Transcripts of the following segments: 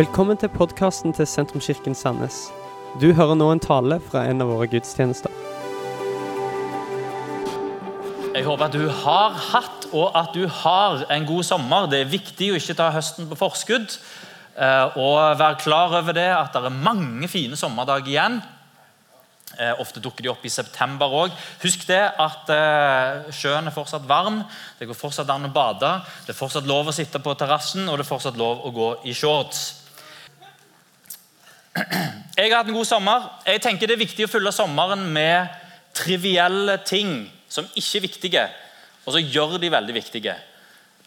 Velkommen til podkasten til Sentrumskirken Sandnes. Du hører nå en tale fra en av våre gudstjenester. Jeg håper at du har hatt og at du har en god sommer. Det er viktig å ikke ta høsten på forskudd. eh, Og være klar over det at det er mange fine sommerdager igjen. Eh, Ofte dukker de opp i september òg. Husk det at eh, sjøen er fortsatt varm. Det går fortsatt an å bade. Det er fortsatt lov å sitte på terrassen, og det er fortsatt lov å gå i shorts. Jeg har hatt en god sommer. Jeg tenker Det er viktig å fylle sommeren med trivielle ting som ikke er viktige, og så gjør de veldig viktige.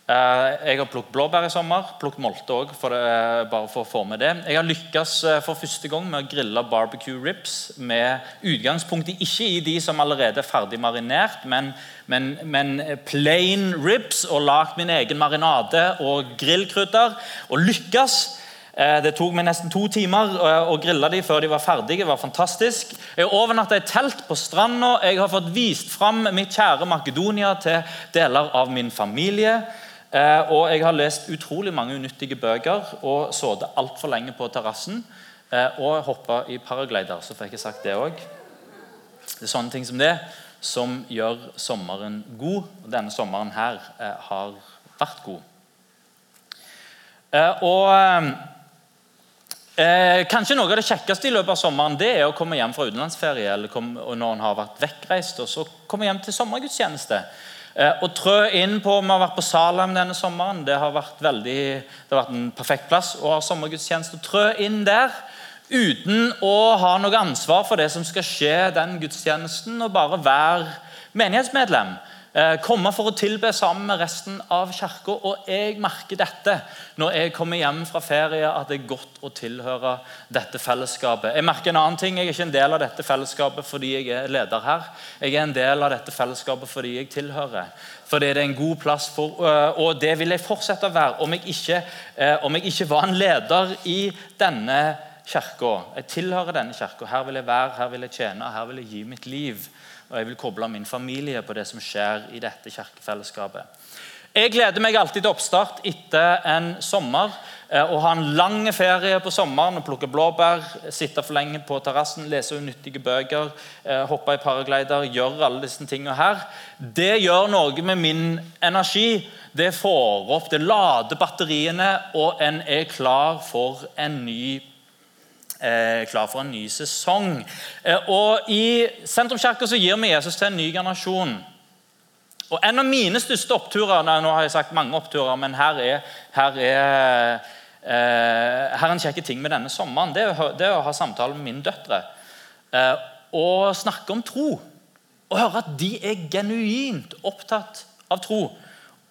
Eh, Jeg har plukket blåbær i sommer. Plukket molte òg, bare for å få med det. Jeg har lykkes eh, for første gang med å grille barbecue ribs med utgangspunkt ikke i de som allerede er ferdig marinert, men, men, men plain ribs, og lagd min egen marinade og grillkrydder. Og lykkes. Eh, Det tok meg nesten to timer eh, å grille dem før de var ferdige. Det var fantastisk. Jeg overnatta i telt på stranda. Jeg har fått vist fram mitt kjære Makedonia til deler av min familie. Eh, Og jeg har lest utrolig mange unyttige bøker og sittet altfor lenge på terrassen. Og hoppa i paraglider, så fikk jeg sagt det òg. Det er sånne ting som det som gjør sommeren god. Og denne sommeren her har vært god. Og Eh, kanskje Noe av det kjekkeste i løpet av sommeren det er å komme hjem fra utenlandsferie eller kom, når en har vært vekkreist, og så komme hjem til sommergudstjeneste. Eh, og trø inn på, Vi har vært på Salem denne sommeren. Det har vært, veldig, det har vært en perfekt plass å ha sommergudstjeneste. Trø inn der uten å ha noe ansvar for det som skal skje den gudstjenesten, og bare være menighetsmedlem. Eh, komme for å tilbe sammen med resten av kirka. Og jeg merker dette når jeg kommer hjem fra ferie, at det er godt å tilhøre dette fellesskapet. Jeg merker en annen ting. Jeg er ikke en del av dette fellesskapet fordi jeg er leder her. Jeg er en del av dette fellesskapet fordi jeg tilhører. Fordi det er en god plass for øh, Og det vil jeg fortsette å være om jeg ikke, eh, om jeg ikke var en leder i denne kirka. Jeg tilhører denne kirka. Her vil jeg være, her vil jeg tjene, her vil jeg gi mitt liv. Og jeg vil koble min familie på det som skjer i dette kirkefellesskapet. Jeg gleder meg alltid til oppstart etter en sommer. eh, Å ha en lang ferie på sommeren og plukke blåbær, sitte for lenge på terrassen, lese unyttige bøker, eh, hoppe i paraglider, gjøre alle disse tingene her. Det gjør noe med min energi. Det får opp, det lader batteriene, og en er klar for en ny eh, klar for en ny sesong. Eh, og I Sentrumskirka gir vi Jesus til en ny generasjon. Og En av mine største oppturer nei, nå har jeg sagt mange oppturer, men her er, her er, eh, her er en kjekk ting med denne sommeren. Det er, det er å ha samtale med mine døtre. Eh, og snakke om tro. Og høre at de er genuint opptatt av tro.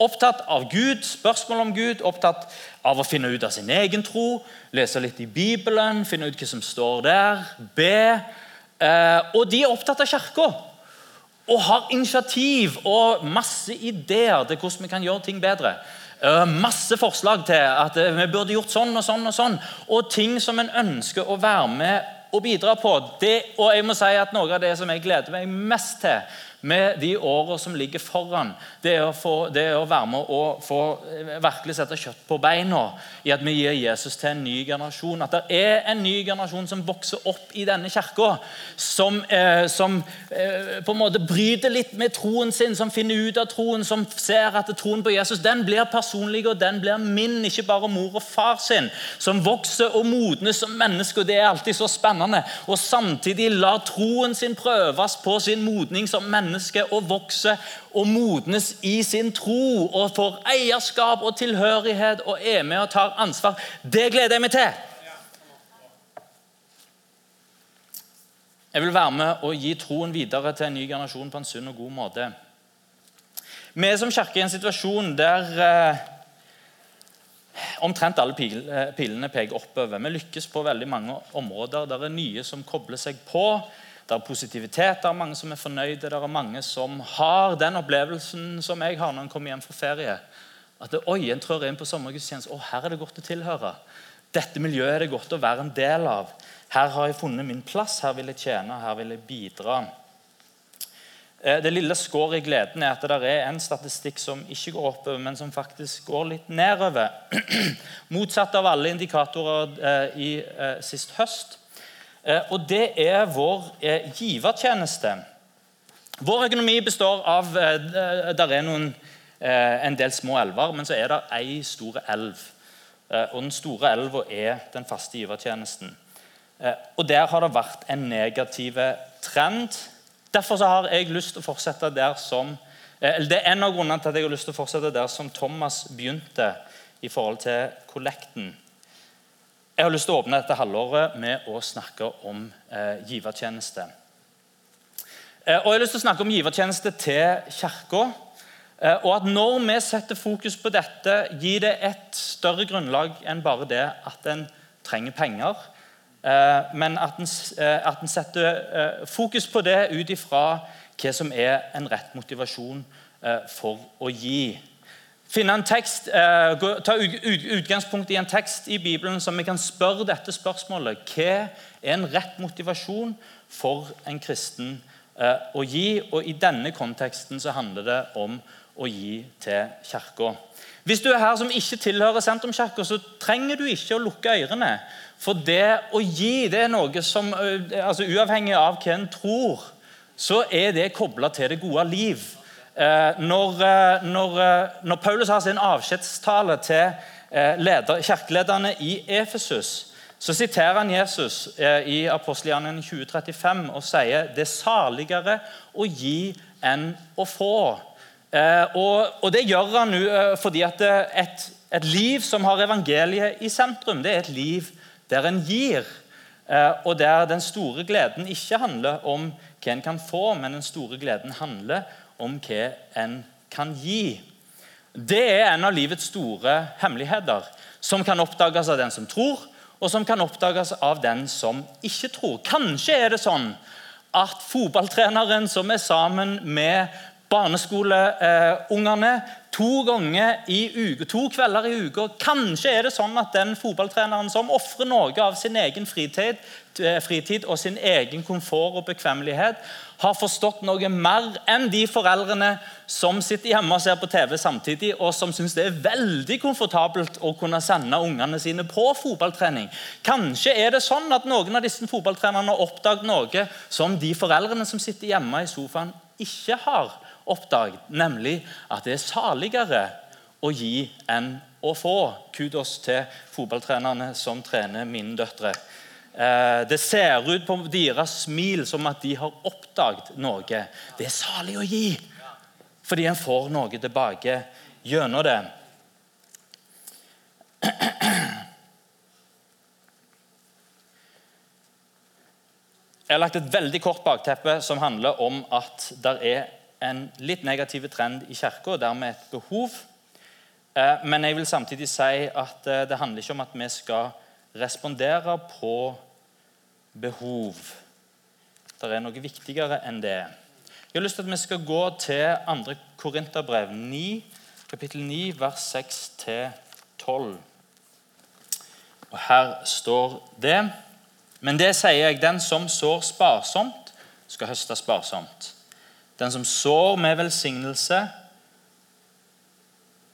Opptatt av Gud, spørsmål om Gud, opptatt av å finne ut av sin egen tro. Lese litt i Bibelen, finne ut hva som står der. Be. Eh, og de er opptatt av kirka. Og har initiativ og masse ideer til hvordan vi kan gjøre ting bedre. Eh, masse forslag til at eh, vi burde gjort sånn og sånn. Og sånn. Og ting som en ønsker å være med og bidra på. Det, og jeg må si at Noe av det som jeg gleder meg mest til med de årene som ligger foran, det er å, få, det er å være med og få eh, virkelig sette kjøtt på beina i at vi gir Jesus til en ny generasjon. At det er en ny generasjon som vokser opp i denne kirka, som, eh, som eh, på en måte bryter litt med troen sin, som finner ut av troen, som ser at troen på Jesus den blir personlig og den blir min, ikke bare mor og far sin. Som vokser og modnes som menneske, og det er alltid så spennende. Og samtidig lar troen sin prøves på sin modning som menneske og vokse og modnes i sin tro og får eierskap og tilhørighet og er med og tar ansvar. Det gleder jeg meg til. Jeg vil være med og gi troen videre til en ny generasjon på en sunn og god måte. Vi er som kirke i en situasjon der eh, omtrent alle pil, eh, pilene peker oppover. Vi lykkes på veldig mange områder. Det er nye som kobler seg på. Det er positivitet, det er mange som er fornøyde, det er mange som har den opplevelsen som jeg har når en kommer hjem fra ferie. At det, oi, en trør inn på sommergudstjeneste. Å, her er det godt å tilhøre. Dette miljøet er det godt å være en del av. Her har jeg funnet min plass, her vil jeg tjene, her vil jeg bidra. Eh, det lille skåret i gleden er at det er en statistikk som ikke går oppover, men som faktisk går litt nedover. Motsatt av alle indikatorer eh, i eh, sist høst. Og det er vår givertjeneste. Vår økonomi består av Der er noen, en del små elver, men så er det ei stor elv. Og den store elva er den faste givertjenesten. Og der har det vært en negativ trend Derfor har jeg lyst til å fortsette der som eh, Det er en av grunnene til at jeg har lyst til å fortsette der som Thomas begynte i forhold til kollekten. Jeg har lyst til å åpne dette halvåret med å snakke om eh, givertjeneste. Eh, og jeg har lyst til å snakke om givertjeneste til Kirka. Eh, og at når vi setter fokus på dette, gir det et større grunnlag enn bare det at en trenger penger. Eh, men at en, eh, at en setter fokus på det ut ifra hva som er en rett motivasjon for å gi. Finne en tekst, Ta utgangspunkt i en tekst i Bibelen som vi kan spørre dette spørsmålet. Hva er en rett motivasjon for en kristen å gi? Og I denne konteksten så handler det om å gi til Kirka. Hvis du er her som ikke tilhører Sentrumskirka, så trenger du ikke å lukke ørene. For det å gi det er noe som altså Uavhengig av hva en tror, så er det kobla til det gode liv. Når, når, når Paulus har sin avskjedstale til leder, kirkelederne i Efesus, så siterer han Jesus i apostelgjerningen 2035 og sier det er saligere å gi enn å få. Og, og det gjør han nå fordi at et, et liv som har evangeliet i sentrum, det er et liv der en gir, eh, og der den store gleden ikke handler om hva en kan få, men den store gleden handler om hva en kan gi. Det er en av livets store hemmeligheter, som kan oppdages av den som tror, og som kan oppdages av den som ikke tror. Kanskje er det sånn at fotballtreneren som er sammen med barneskoleungene to ganger i uke, to kvelder i uka. Kanskje er det sånn at den fotballtreneren som ofrer noe av sin egen fritid, eh, fritid, og sin egen komfort og bekvemmelighet, har forstått noe mer enn de foreldrene som sitter hjemme og ser på TV samtidig, og som syns det er veldig komfortabelt å kunne sende ungene sine på fotballtrening. Kanskje er det sånn at noen av disse fotballtrenerne har oppdaget noe som de foreldrene som sitter hjemme i sofaen, ikke har oppdaget, nemlig at det er saligere å gi enn å få. Kudos til fotballtrenerne som trener mine døtre. Eh, det ser ut på deres smil som at de har oppdaget noe. Det er salig å gi, fordi en får noe tilbake gjennom det. Jeg har lagt et veldig kort bakteppe som handler om at det er en litt negativ trend i kirka, og dermed et behov. Eh, men jeg vil samtidig si at eh, det handler ikke om at vi skal respondere på behov. Det er noe viktigere enn det. Jeg har lyst til at vi skal gå til 2. Korinterbrev 9, kapittel 9, vers 6-12. Og Her står det Men det sier jeg, den som sår sparsomt, skal høste sparsomt. Den som sår med velsignelse,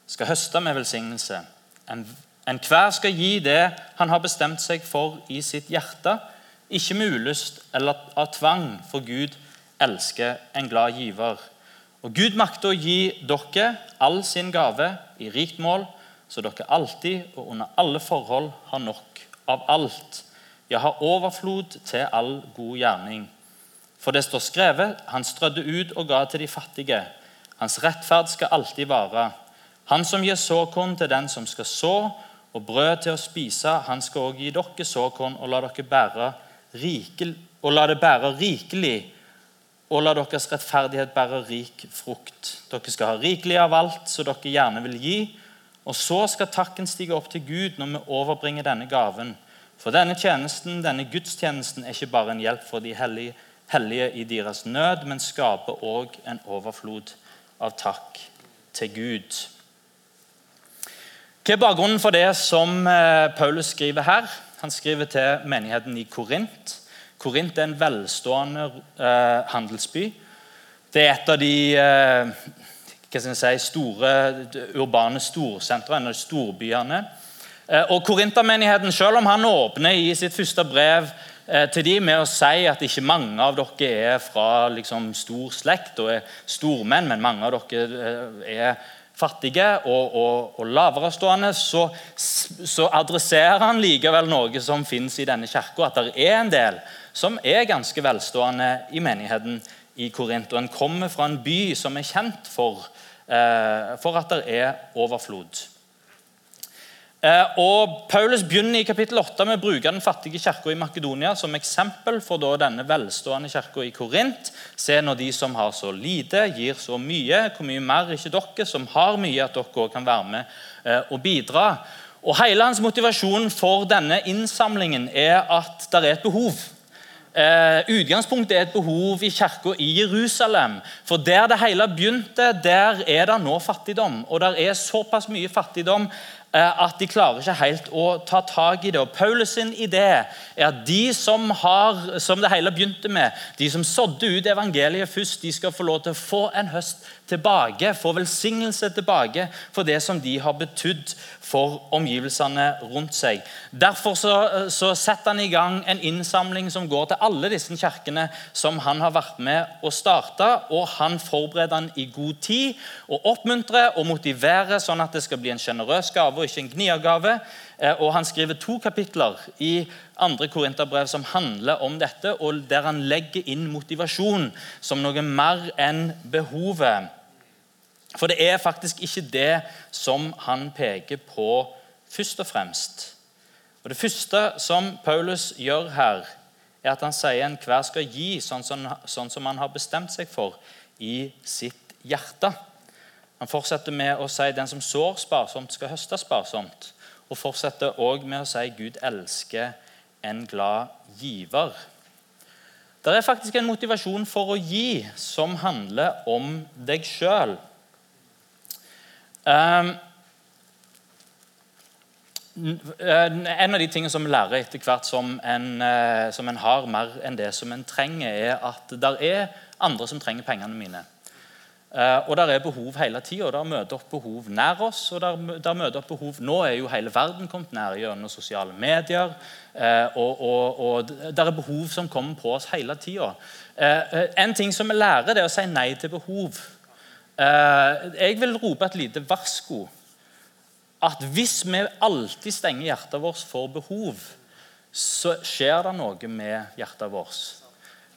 skal høste med velsignelse. Enhver skal gi det han har bestemt seg for i sitt hjerte, ikke med ulyst eller av tvang, for Gud elsker en glad giver. Og Gud makter å gi dere all sin gave i rikt mål, så dere alltid og under alle forhold har nok av alt. Ja, har overflod til all god gjerning. For det står skrevet han strødde ut og ga til de fattige. Hans rettferd skal alltid vare. Han som gir såkorn til den som skal så, og brød til å spise, han skal også gi dere såkorn og la, dere bære rike, og la det bære rikelig, og la deres rettferdighet bære rik frukt. Dere skal ha rikelig av alt, som dere gjerne vil gi. Og så skal takken stige opp til Gud når vi overbringer denne gaven. For denne tjenesten, denne gudstjenesten er ikke bare en hjelp for de hellige, hellige i deres nød, men skaper òg en overflod av takk til Gud. Hva er bakgrunnen for det som eh, Paulus skriver her? Han skriver til menigheten i Korint. Korint er en velstående eh, handelsby. Det er et av de eh, hva skal jeg si, store urbane storsentrene, storbyene. Eh, og Korintermenigheten, selv om han åpner i sitt første brev til de med å si at ikke mange av dere er fra liksom, stor slekt og er stormenn, men mange av dere er fattige og, og, og laverestående, så, så, adresserer han likevel noe som fins i denne kirka. At det er en del som er ganske velstående i menigheten i Korint. Og en kommer fra en by som er kjent for, eh, for at det er overflod. Eh, og Paulus begynner i kapittel 8 med å bruke den fattige kirka i Makedonia som eksempel for denne velstående kirka i Korint. Se når de som har så lite, gir så mye. Hvor mye mer ikke dere som har mye, at dere òg kan være med eh, og bidra. Og Hele hans motivasjon for denne innsamlingen er at det er et behov. Uh, utgangspunktet er et behov i kirka i Jerusalem. For der det hele begynte, der er det nå fattigdom. Og det er såpass mye fattigdom Eh, at de klarer ikke helt å ta tak i det. Og Paulus sin idé er at de som har, som det hele begynte med, de som sådde ut evangeliet først, de skal få lov til å få en høst tilbake, få velsignelse tilbake for det som de har betydd for omgivelsene rundt seg. Derfor så, så, setter han i gang en innsamling som går til alle disse kirkene som han har vært med å starte. og Han forbereder den i god tid og oppmuntrer og motiverer sånn at det skal bli en sjenerøs gave og ikke en gniergave. Eh, og Han skriver to kapitler i andre korinterbrev som handler om dette, og der han legger inn motivasjon som noe mer enn behovet. For det er faktisk ikke det som han peker på først og fremst. Og Det første som Paulus gjør her, er at han sier enhver skal gi sånn som, sånn som han har bestemt seg for i sitt hjerte. Han fortsetter med å si den som sår sparsomt, skal høste sparsomt. Og fortsetter òg med å si Gud elsker en glad giver. Det er faktisk en motivasjon for å gi som handler om deg sjøl. Um, en av de tingene som vi lærer etter hvert som en, uh, som en har mer enn det som en trenger, er at det er andre som trenger pengene mine. Uh, og der er behov hele tida. Der møter opp behov nær oss. og der, der, møter opp behov, Nå er jo hele verden kommet nær gjennom sosiale medier. Uh, og, og, og der er behov som kommer på oss hele tida. en ting som vi lærer, det er å si nei til behov. Eh, jeg vil rope et lite varsko. At hvis vi alltid stenger hjertet vårt for behov, så skjer det noe med hjertet vårt.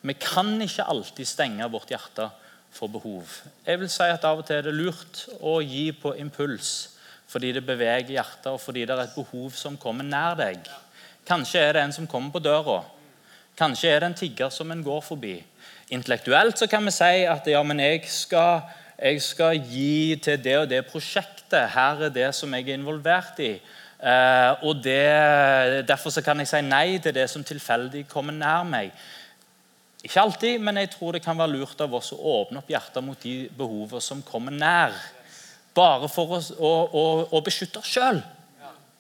Vi kan ikke alltid stenge vårt hjerte for behov. Jeg vil si at Av og til er det lurt å gi på impuls fordi det beveger hjertet, og fordi det er et behov som kommer nær deg. Kanskje er det en som kommer på døra. Kanskje er det en tigger som en går forbi. Intellektuelt så kan vi si at ja, men jeg skal jeg skal gi til det og det prosjektet. Her er det som jeg er involvert i. Eh, og det, Derfor så kan jeg si nei til det som tilfeldig kommer nær meg. Ikke alltid, men jeg tror det kan være lurt av oss å åpne opp hjertet mot de behovene som kommer nær. Bare for å, å, å beskytte oss sjøl.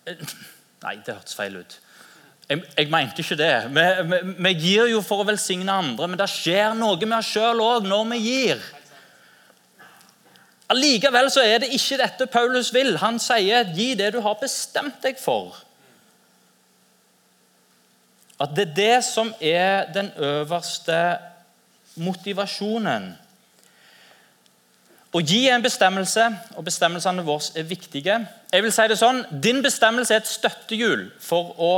Nei, det hørtes feil ut. Jeg, jeg mente ikke det. Vi, vi, vi, gir jo for å velsigne andre, men det skjer noe med oss sjøl òg når vi gir. Allikevel så er det ikke dette Paulus vil. Han sier 'gi det du har bestemt deg for'. At det er det som er den øverste motivasjonen. Å gi en bestemmelse, og bestemmelsene våre er viktige. Jeg vil si det sånn, Din bestemmelse er et støttehjul for å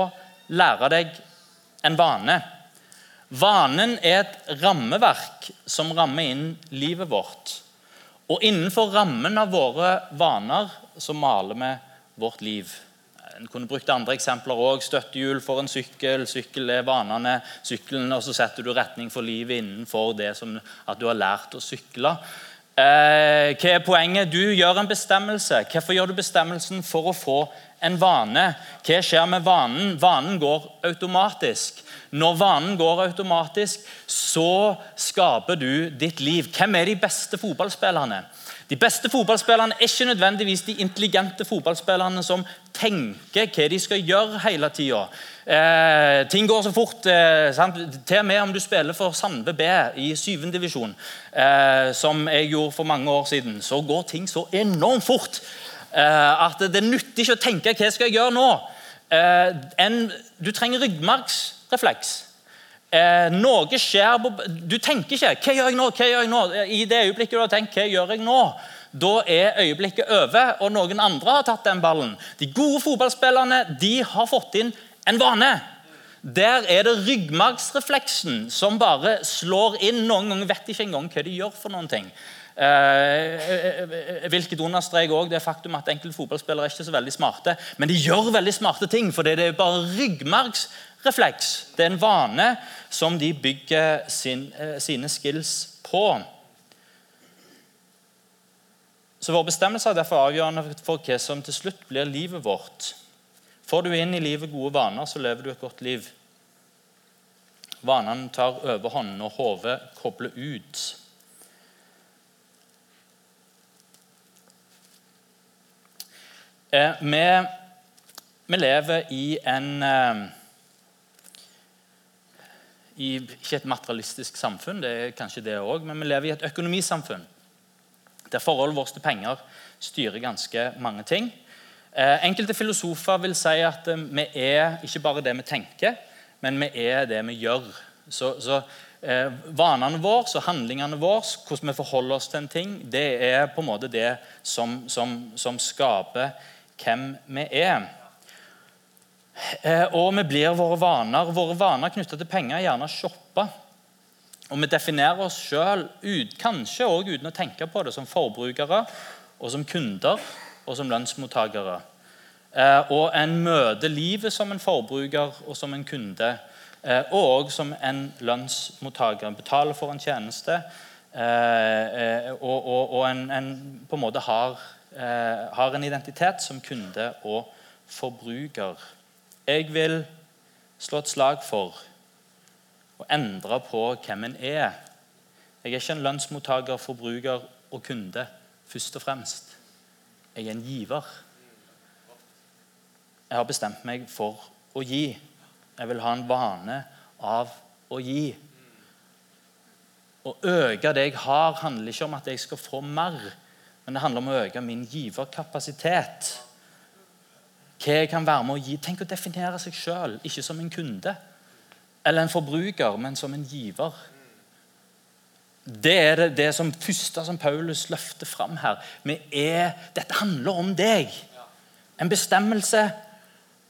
lære deg en vane. Vanen er et rammeverk som rammer inn livet vårt. Og innenfor rammen av våre vaner så maler vi vårt liv. En kunne brukt andre eksempler òg. Støttehjul for en sykkel. Sykkel er vanene. Sykkelen, og så setter du retning for livet innenfor det som at du har lært å sykle. Eh, hva er poenget? Du gjør en bestemmelse. Hvorfor gjør du bestemmelsen? For å få en vane. Hva skjer med vanen? Vanen går automatisk. Når vanen går automatisk, så skaper du ditt liv. Hvem er de beste fotballspillerne? De beste fotballspillerne er ikke nødvendigvis de intelligente fotballspillerne som tenker hva de skal gjøre hele tida. Eh, ting går så fort. Eh, Til og med om du spiller for Sandve B i 7. divisjon, eh, som jeg gjorde for mange år siden, så går ting så enormt fort eh, at det nytter ikke å tenke hva jeg skal gjøre nå. Eh, en, du trenger ryggmargsrefleks. Eh, noe skjer Du tenker ikke 'hva gjør jeg nå?' hva gjør jeg nå? I det øyeblikket du har tenkt 'hva gjør jeg nå?' Da er øyeblikket over, og noen andre har tatt den ballen. De gode fotballspillerne de har fått inn en vane. Der er det ryggmargsrefleksen som bare slår inn. Noen ganger vet de ikke engang hva de gjør. for noen ting. Eh, hvilket understreker også det faktum at enkelte fotballspillere er ikke så veldig smarte. Men de gjør veldig smarte ting, for det er bare ryggmargsrefleks. Det er en vane som de bygger sin, eh, sine skills på. Så Vår bestemmelse er derfor avgjørende for hva som til slutt blir livet vårt. Får du inn i livet gode vaner, så lever du et godt liv. Vanene tar overhånd når hodet kobler ut. Eh, vi, vi, lever i en eh, i, Ikke et materialistisk samfunn, det er kanskje det òg, men vi lever i et økonomisamfunn. Der forholdet vårt til penger styrer ganske mange ting. Eh, enkelte filosofer vil si at eh, vi er ikke bare det vi tenker, men vi er det vi gjør. Så, så eh, Vanene våre og handlingene våre, hvordan vi forholder oss til en ting, det er på en måte det som, som, som skaper hvem vi er. Eh, og vi blir våre vaner. Våre vaner knyttet til penger er gjerne å shoppe. Og vi definerer oss sjøl, kanskje òg uten å tenke på det, som forbrukere og som kunder og som lønnsmottakere. Eh, og en møter livet som en forbruker og som en kunde. Eh, og som en lønnsmottaker. Betaler for en tjeneste og, og, og en, en, på en måte har har en identitet som kunde og forbruker. Jeg vil slå et slag for å endre på hvem en er. Jeg er ikke en lønnsmottaker, forbruker og kunde først og fremst. Jeg er en giver. Jeg har bestemt meg for å gi. Jeg vil ha en vane av å gi. Å øke det jeg har, handler ikke om at jeg skal få mer men det handler om å øke min giverkapasitet. Hva jeg kan være med å gi. Tenk å definere seg sjøl, ikke som en kunde eller en forbruker, men som en giver. Det er det, det som første som Paulus løfter fram her. Er, dette handler om deg. En bestemmelse.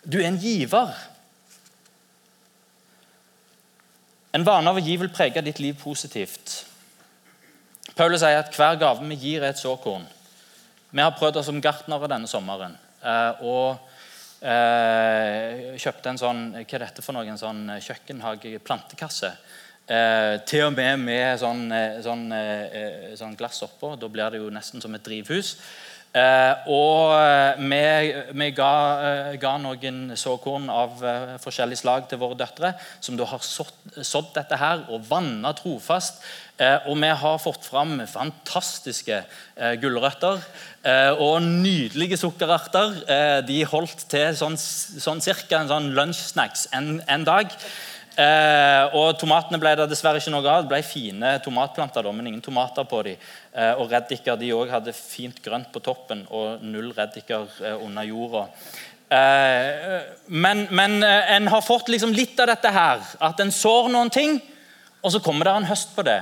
Du er en giver. En vane av å gi vil prege ditt liv positivt. Paulus sier at hver gave vi gir, er et såkorn. Vi har prøvd oss som gartnere denne sommeren. Eh, og eh, kjøpte en sånn hva er dette for noe, en sånn kjøkkenhage-plantekasse. Eh, til og med med sånn, sånn, sånn glass oppå. Da blir det jo nesten som et drivhus. Eh, og vi, vi ga, ga, noen såkorn av eh, forskjellig slag til våre døtre, som da har sådd, dette her og vanna trofast Eh, og vi har fått fram fantastiske eh, gulrøtter eh, og nydelige sukkerarter. de holdt til sånn, sånn cirka en sånn lunsjsnacks en, en dag. Eh, og Tomatene ble det dessverre ikke noe av. Det ble fine tomatplanter, da, men ingen tomater på dem. Eh, og reddiker de også hadde fint grønt på toppen og null reddiker eh, under jorda. men, men en har fått liksom litt av dette her. At en sår noen ting, og så kommer det en høst på det.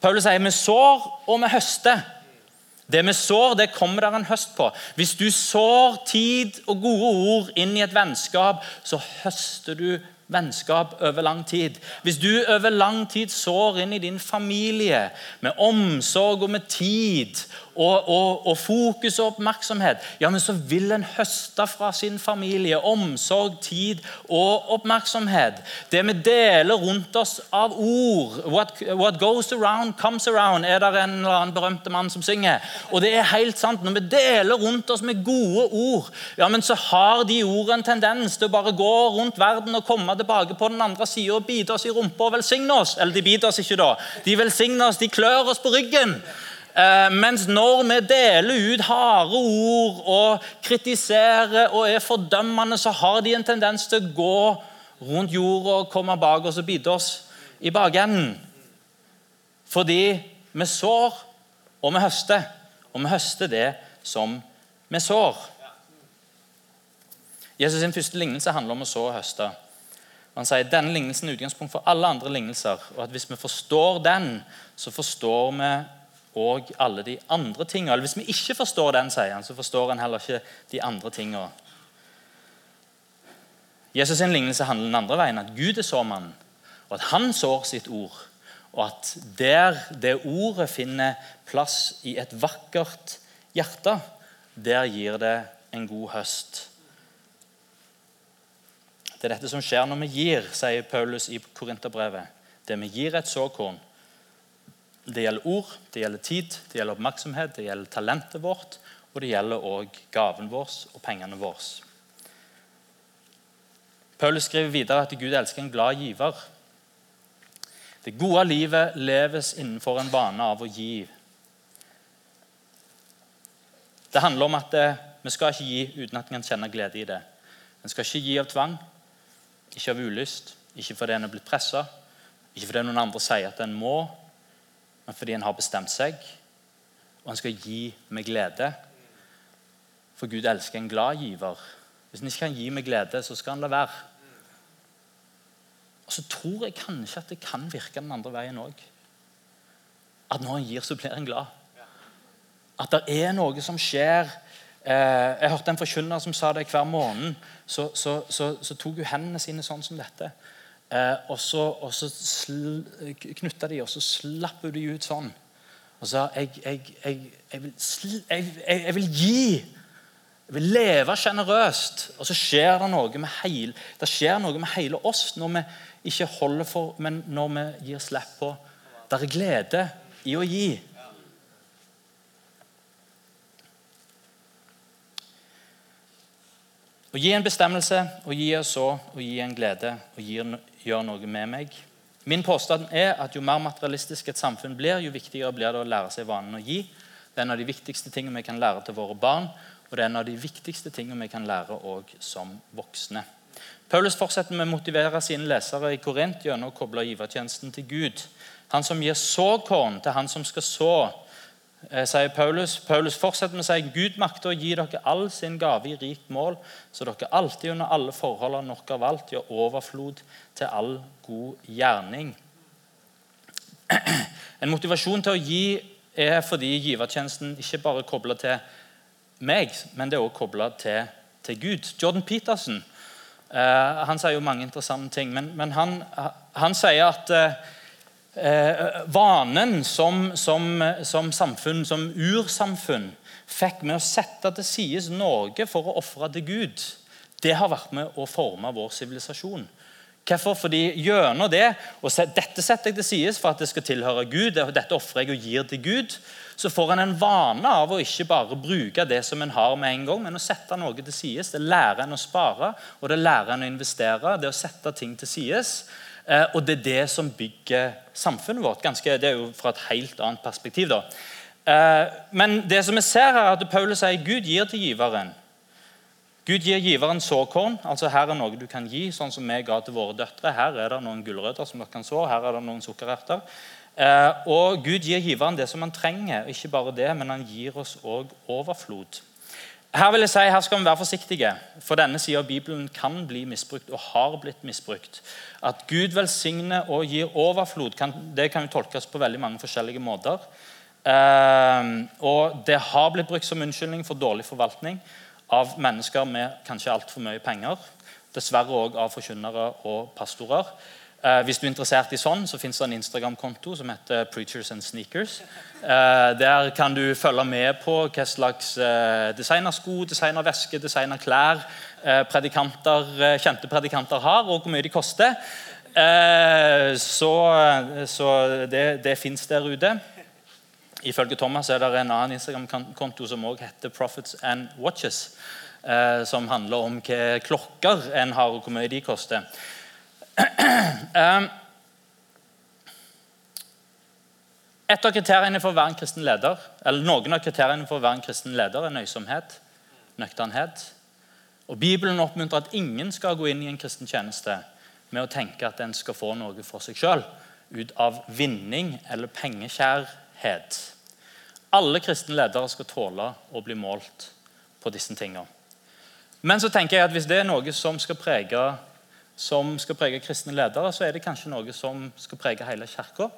Paulus sier vi sår og vi høster. Det vi sår, det kommer der en høst på. Hvis du sår tid og gode ord inn i et vennskap, så høster du vennskap over lang tid. Hvis du over lang tid sår inn i din familie med omsorg og med tid og, og, og, fokus og oppmerksomhet, ja, men så vil en høste fra sin familie omsorg, tid og oppmerksomhet. Det vi deler rundt oss av ord What, what goes around, comes around, er det en eller annen berømte mann som synger. Og det er helt sant. Når vi deler rundt oss med gode ord, ja, men så har de ordene en tendens til å bare gå rundt verden og komme tilbake på den andre sida og bite oss i rumpa og velsigne oss. Eller de biter oss ikke, da. De velsigner oss, de klør oss på ryggen. Eh, mens når vi deler ut harde ord og kritiserer og er fordømmende, så har de en tendens til å gå rundt jorda og komme bak oss og bite oss i bakenden. Fordi vi sår, og vi høster. Og vi høster det som vi sår. Jesus' sin første lignelse handler om å så og høste. Han sier denne lignelsen er utgangspunkt for alle andre lignelser. og at Hvis vi forstår den, så forstår vi òg alle de andre tingene. Eller hvis vi ikke forstår den, sier han, så forstår han heller ikke de andre tingene. Jesus' sin lignelse handler den andre veien, at Gud er såmannen, og at han sår sitt ord. Og at der det ordet finner plass i et vakkert hjerte, der gir det en god høst. Det er dette som skjer når vi gir, sier Paulus i Korinterbrevet. Det vi gir et såkorn. Det gjelder ord, det gjelder tid, det gjelder oppmerksomhet, det gjelder talentet vårt, og det gjelder òg gaven vår og pengene våre. Paulus skriver videre at Gud elsker en glad giver. Det gode livet leves innenfor en vane av å gi. Det handler om at eh, vi skal ikke gi uten at vi kan kjenne glede i det. En skal ikke gi av tvang, ikke av ulyst, ikke fordi en er blitt pressa, ikke fordi noen andre sier at en må, men fordi en har bestemt seg. Og en skal gi med glede. For Gud elsker en glad giver. Hvis en ikke kan gi med glede, så skal han la være. Og så tror jeg kanskje at det kan virke den andre veien òg. At når en gir, så blir en glad. At det er noe som skjer Eh, jeg hørte en forkynner som sa det hver måned. Så, så, så, så tok hun hendene sine sånn som dette. Eh, og så, og så knytta de, og så slapp hun de ut sånn. Og sa jeg, jeg, jeg, jeg, vil, jeg vil gi. Jeg vil leve sjenerøst. Og så skjer det noe med hele, det skjer noe med hele oss når vi ikke holder for, men når vi gir slipp på. Det er glede i å gi. Å gi en bestemmelse, å gi oss så, å gi en glede, å gjøre noe med meg. Min påstand er at jo mer materialistisk et samfunn blir, jo viktigere blir det å lære seg vanen å gi. Det er en av de viktigste tingene vi kan lære til våre barn, og det er en av de viktigste tingene vi kan lære òg som voksne. Paulus fortsetter med å motivere sine lesere i Korint gjennom å koble givertjenesten til Gud. Han som gir såkorn til han som skal så, sier Paulus. Paulus fortsetter med å si Gud makter å gi dere all sin gave i rikt mål, så dere alltid under alle forhold har nok av alt, gjør overflod til all god gjerning. En motivasjon til å gi er fordi givertjenesten ikke bare er kobla til meg, men det er også kobla til, til, Gud. Jordan Peterson uh, han sier jo mange interessante ting, men, men han, han, sier at eh, vanen som, som, som, samfunn, som ursamfunn, fikk med å sette til side Norge for å ofre til Gud, det har vært med å forme vår sivilisasjon. Hvorfor? Fordi gjennom det, og Dette setter jeg til side for at det skal tilhøre Gud. Dette offrer jeg og gir til Gud. Så får en en vane av å ikke bare bruke det som en har med en gang, men å sette noe til side. Det lærer en å spare, og det lærer en å investere. Det å sette ting til side Eh, og det er det som bygger samfunnet vårt. Ganske, det er jo fra et helt annet perspektiv. da. Eh, men det som vi ser her, er at Paulus sier Gud gir til giveren. Gud gir giveren såkorn. altså Her er noe du kan gi, sånn som vi ga til våre døtre. Her er det noen gulrøtter som dere kan så, her er det noen sukkererter. Eh, og Gud gir giveren det som han trenger. Ikke bare det, men han gir oss òg overflod. Her vil jeg si, her skal vi være forsiktige, for denne sida av Bibelen kan bli misbrukt og har blitt misbrukt. At Gud velsigner og gir overflod, kan, det kan jo tolkes på veldig mange forskjellige måter. Eh, og Det har blitt brukt som unnskyldning for dårlig forvaltning av mennesker med kanskje altfor mye penger. Dessverre òg av forkynnere og pastorer. Eh, hvis du er interessert i sånn, så fins det en Instagram-konto som heter Preachers and Sneakers. Eh, der kan du følge med på hva slags eh, designersko, designerveske, designerklær predikanter, kjente predikanter har, og hvor mye de koster. Så, så, det, det fins der ute. Ifølge Thomas er det en annen Instagram-konto som også heter Profits and Watches. som handler om hva klokker en har, og hvor mye de koster. Um, Et av kriteriene for å være en kristen leder, eller Noen av kriteriene for å være en kristen leder er nøysomhet, nøkternhet. Og Bibelen oppmuntrer at ingen skal gå inn i en kristen tjeneste med å tenke at en skal få noe for seg sjøl ut av vinning eller pengekjærhet. Alle kristne ledere skal tåle å bli målt på disse tingene. Men så tenker jeg at hvis det er noe som skal prege, som skal prege kristne ledere, så er det kanskje noe som skal prege hele kirka.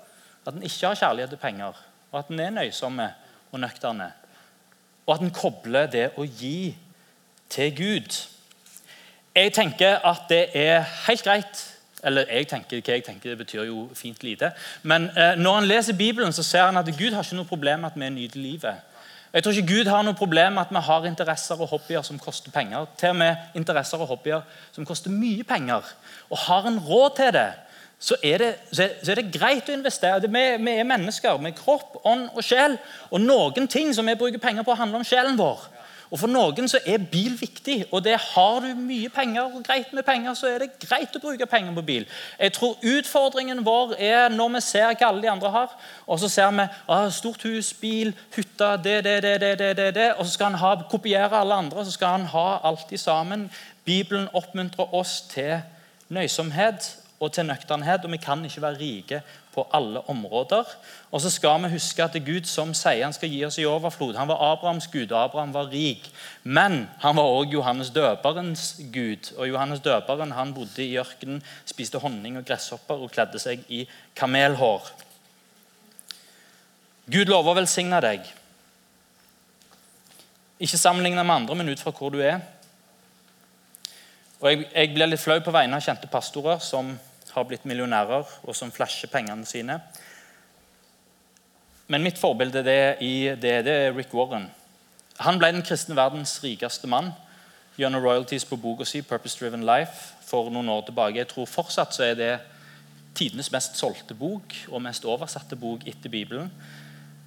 At en ikke har kjærlighet til penger, og at en er nøysomme og nøkterne. Og at en kobler det å gi til Gud. Jeg tenker at det er helt greit eller jeg tenker, hva jeg tenker, Det betyr jo fint lite. Men eh, når han leser Bibelen, så ser han at Gud har ikke noe problem med at vi nyter livet. Jeg tror ikke Gud har noe problem med at vi har interesser og hobbyer som koster penger. Til og med interesser og hobbyer som koster mye penger. Og har en råd til det, så er det, så er det greit å investere. Vi, vi, er mennesker med kropp, ånd og sjel. Og noen ting som vi bruker penger på, handler om sjelen vår. Og For noen så er bil viktig. og det Har du mye penger og greit med penger, så er det greit å bruke penger på bil. Jeg tror Utfordringen vår er når vi ser hva alle de andre har, og så ser vi ah, stort hus, bil, hytte, det, det, det, det, det, det, det, og så skal han ha, kopiere alle andre, så skal han ha alt i sammen. Bibelen oppmuntrer oss til nøysomhet og til nøkternhet, og vi kan ikke være rike på alle områder. Og så skal vi huske at det er Gud som sier han skal gi oss i overflod. Han var Abrahams gud, og Abraham var rik. Men han var også Johannes døperens gud. Og Johannes døperen han bodde i ørkenen, spiste honning og gresshopper og kledde seg i kamelhår. Gud lover å velsigne deg. Ikke sammenligne med andre, men ut fra hvor du er. Og jeg, jeg blir litt flau på vegne av kjente pastorer som har blitt millionærer, og som flasher pengene sine. Men mitt forbilde det, det, det er Rick Warren. Han ble den kristne verdens rikeste mann gjennom royalties på boka si 'Purpose Driven Life' for noen år tilbake. Jeg tror fortsatt så er det tidenes mest solgte bok og mest oversatte bok etter Bibelen.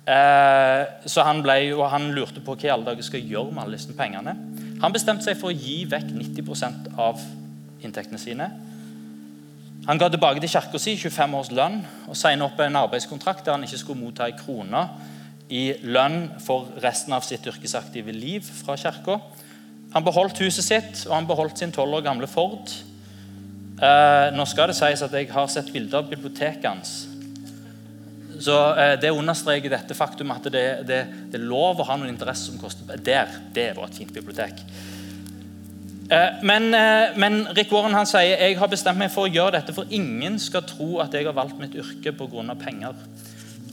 Eh, så han, ble, han, lurte på hva i alle dager skal gjøre med alle disse pengene. Han bestemte seg for å gi vekk 90% av inntektene sine han ga tilbake til kirka si 25 års lønn og signa opp en arbeidskontrakt der han ikke skulle motta ei krone i lønn for resten av sitt yrkesaktive liv fra kirka. Han beholdt huset sitt og han beholdt sin tolv år gamle Ford. Eh, nå skal det sies at jeg har sett bilder av biblioteket hans. Så eh, Det understreker dette faktum at det, det, det, er lov å ha noen interesse som koster Der, det var et fint bibliotek. Eh, men, eh, men, Rick Warren han sier jeg har bestemt meg for å gjøre dette, for ingen skal tro at jeg har valgt mitt yrke pga. penger.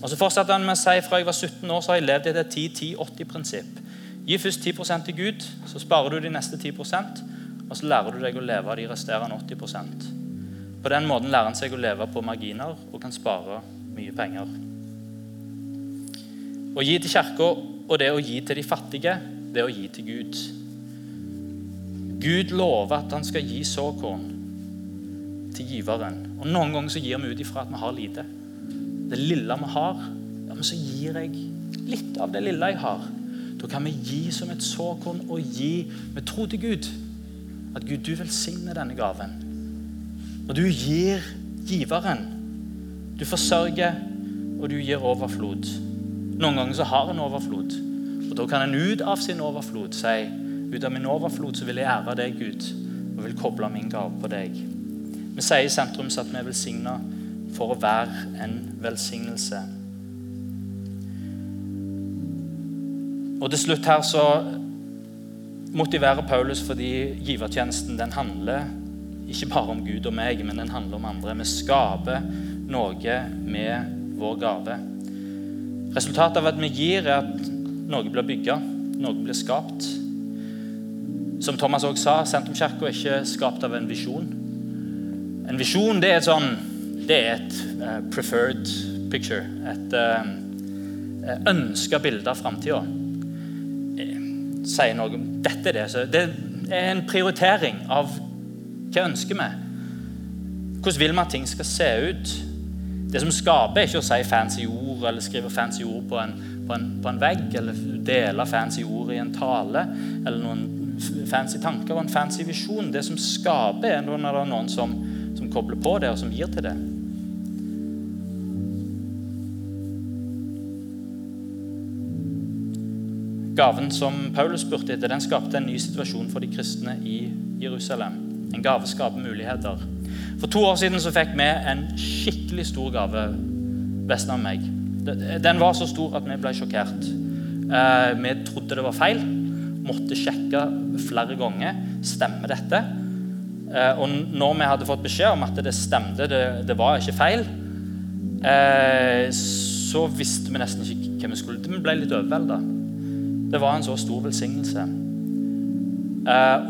Og så fortsetter han med å si Fra jeg var 17 år så har jeg levd etter et 10-10-80-prinsipp. Gi først 10% til Gud, så sparer du de neste 10% og så lærer du deg å leve av de resterende 80% På den måten lærer han seg å leve på marginer og kan spare mye penger. Å gi til kirka og det å gi til de fattige, det er å gi til Gud. Gud lover at han skal gi såkorn til giveren. Og Noen ganger så gir vi ut ifra at vi har lite. Det lille vi har, ja, men så gir jeg litt av det lille jeg har. Da kan vi gi som et såkorn og gi med tro til Gud. At Gud, du velsigner denne gaven. Og du gir giveren. Du forsørger, og du gir overflod. Noen ganger så har en overflod. Og Da kan en ut av sin overflod si ut av min overflod så vil jeg ære deg, Gud, og vil koble min gave på deg. Vi sier i sentrums at vi er velsigna for å være en velsignelse. Og til slutt her så motiverer Paulus fordi givertjenesten den handler ikke bare om Gud og meg, men den handler om andre. Vi skaper noe med vår gave. Resultatet av at vi gir, er at noe blir bygga, noe blir skapt. Som Thomas også sa, Sentrumskirka er ikke skapt av en visjon. En visjon det er et sånn Det er et uh, preferred picture. Et uh, ønska bilde av framtida. Sier noe om dette det. Så det er en prioritering av hva ønsker vi Hvordan vil vi at ting skal se ut? Det som skaper, er ikke å si fancy ord eller skrive fancy ord på en, på en, på en vegg eller dele fancy ord i en tale eller noen fancy tanker og en fancy visjon. Det som skaper, er når det er noen som, som kobler på det, og som gir til det. Gaven som Paulus spurte etter, den skapte en ny situasjon for de kristne i Jerusalem. En gave skaper muligheter. For to år siden så fikk vi en skikkelig stor gave, Vesten av meg. Den var så stor at vi ble sjokkert. Eh, vi trodde det var feil. Måtte sjekke flere ganger. Stemmer dette? Eh, og når vi hadde fått beskjed om at det stemte, det, det var ikke feil, eh, så visste vi nesten ikke hva vi skulle. Vi ble litt overvelda. Det var en så stor velsignelse.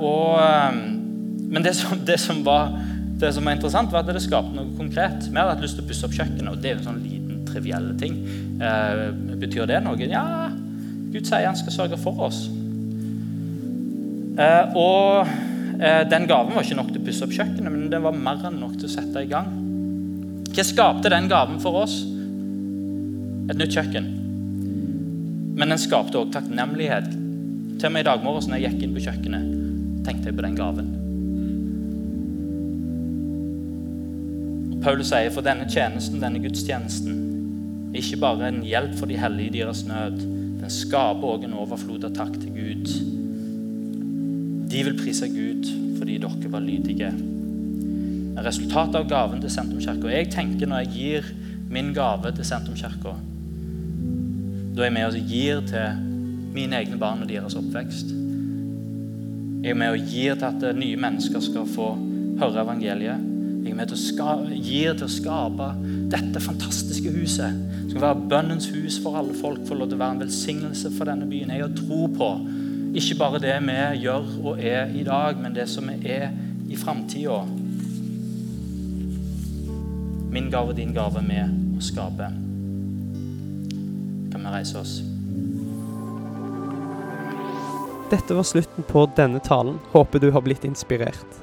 Og, men det som, det, som var, det som, var, interessant, var at det skapte noe konkret. Vi hadde hatt lyst til å pusse opp kjøkkenet, og det er jo en sånn liten, trivielle ting. betyr det noe? Ja, Gud sier han skal sørge for oss. og Eh, den gaven var ikke nok til å pusse opp kjøkkenet, men den var mer enn nok til å sette i gang. Hva skapte den gaven for oss? Et nytt kjøkken. Men den skapte også takknemlighet. Til og med i dag morges når jeg gikk inn på kjøkkenet, tenkte jeg på den gaven. Paulus sier for denne tjenesten, denne gudstjenesten, er ikke bare en hjelp for de hellige i deres nød. Den skaper òg en overflod av takk til Gud. De vil prise Gud fordi dere var lydige. Resultatet av gaven til Sentrumskirka. Jeg tenker når jeg gir min gave til Sentrumskirka, da er jeg med og gir til mine egne barn og deres oppvekst. Jeg er med og gir til at nye mennesker skal få høre evangeliet. Jeg er med til å skape, gir til å skape dette fantastiske huset. Det skal være bønnens hus for alle folk. Få lov til å være en velsignelse for denne byen. Jeg har tro på ikke bare det vi gjør og er i dag, men det som vi er i framtida. Min gave og din gave med å skape. Kan vi reise oss? Dette var slutten på denne talen. Håper du har blitt inspirert.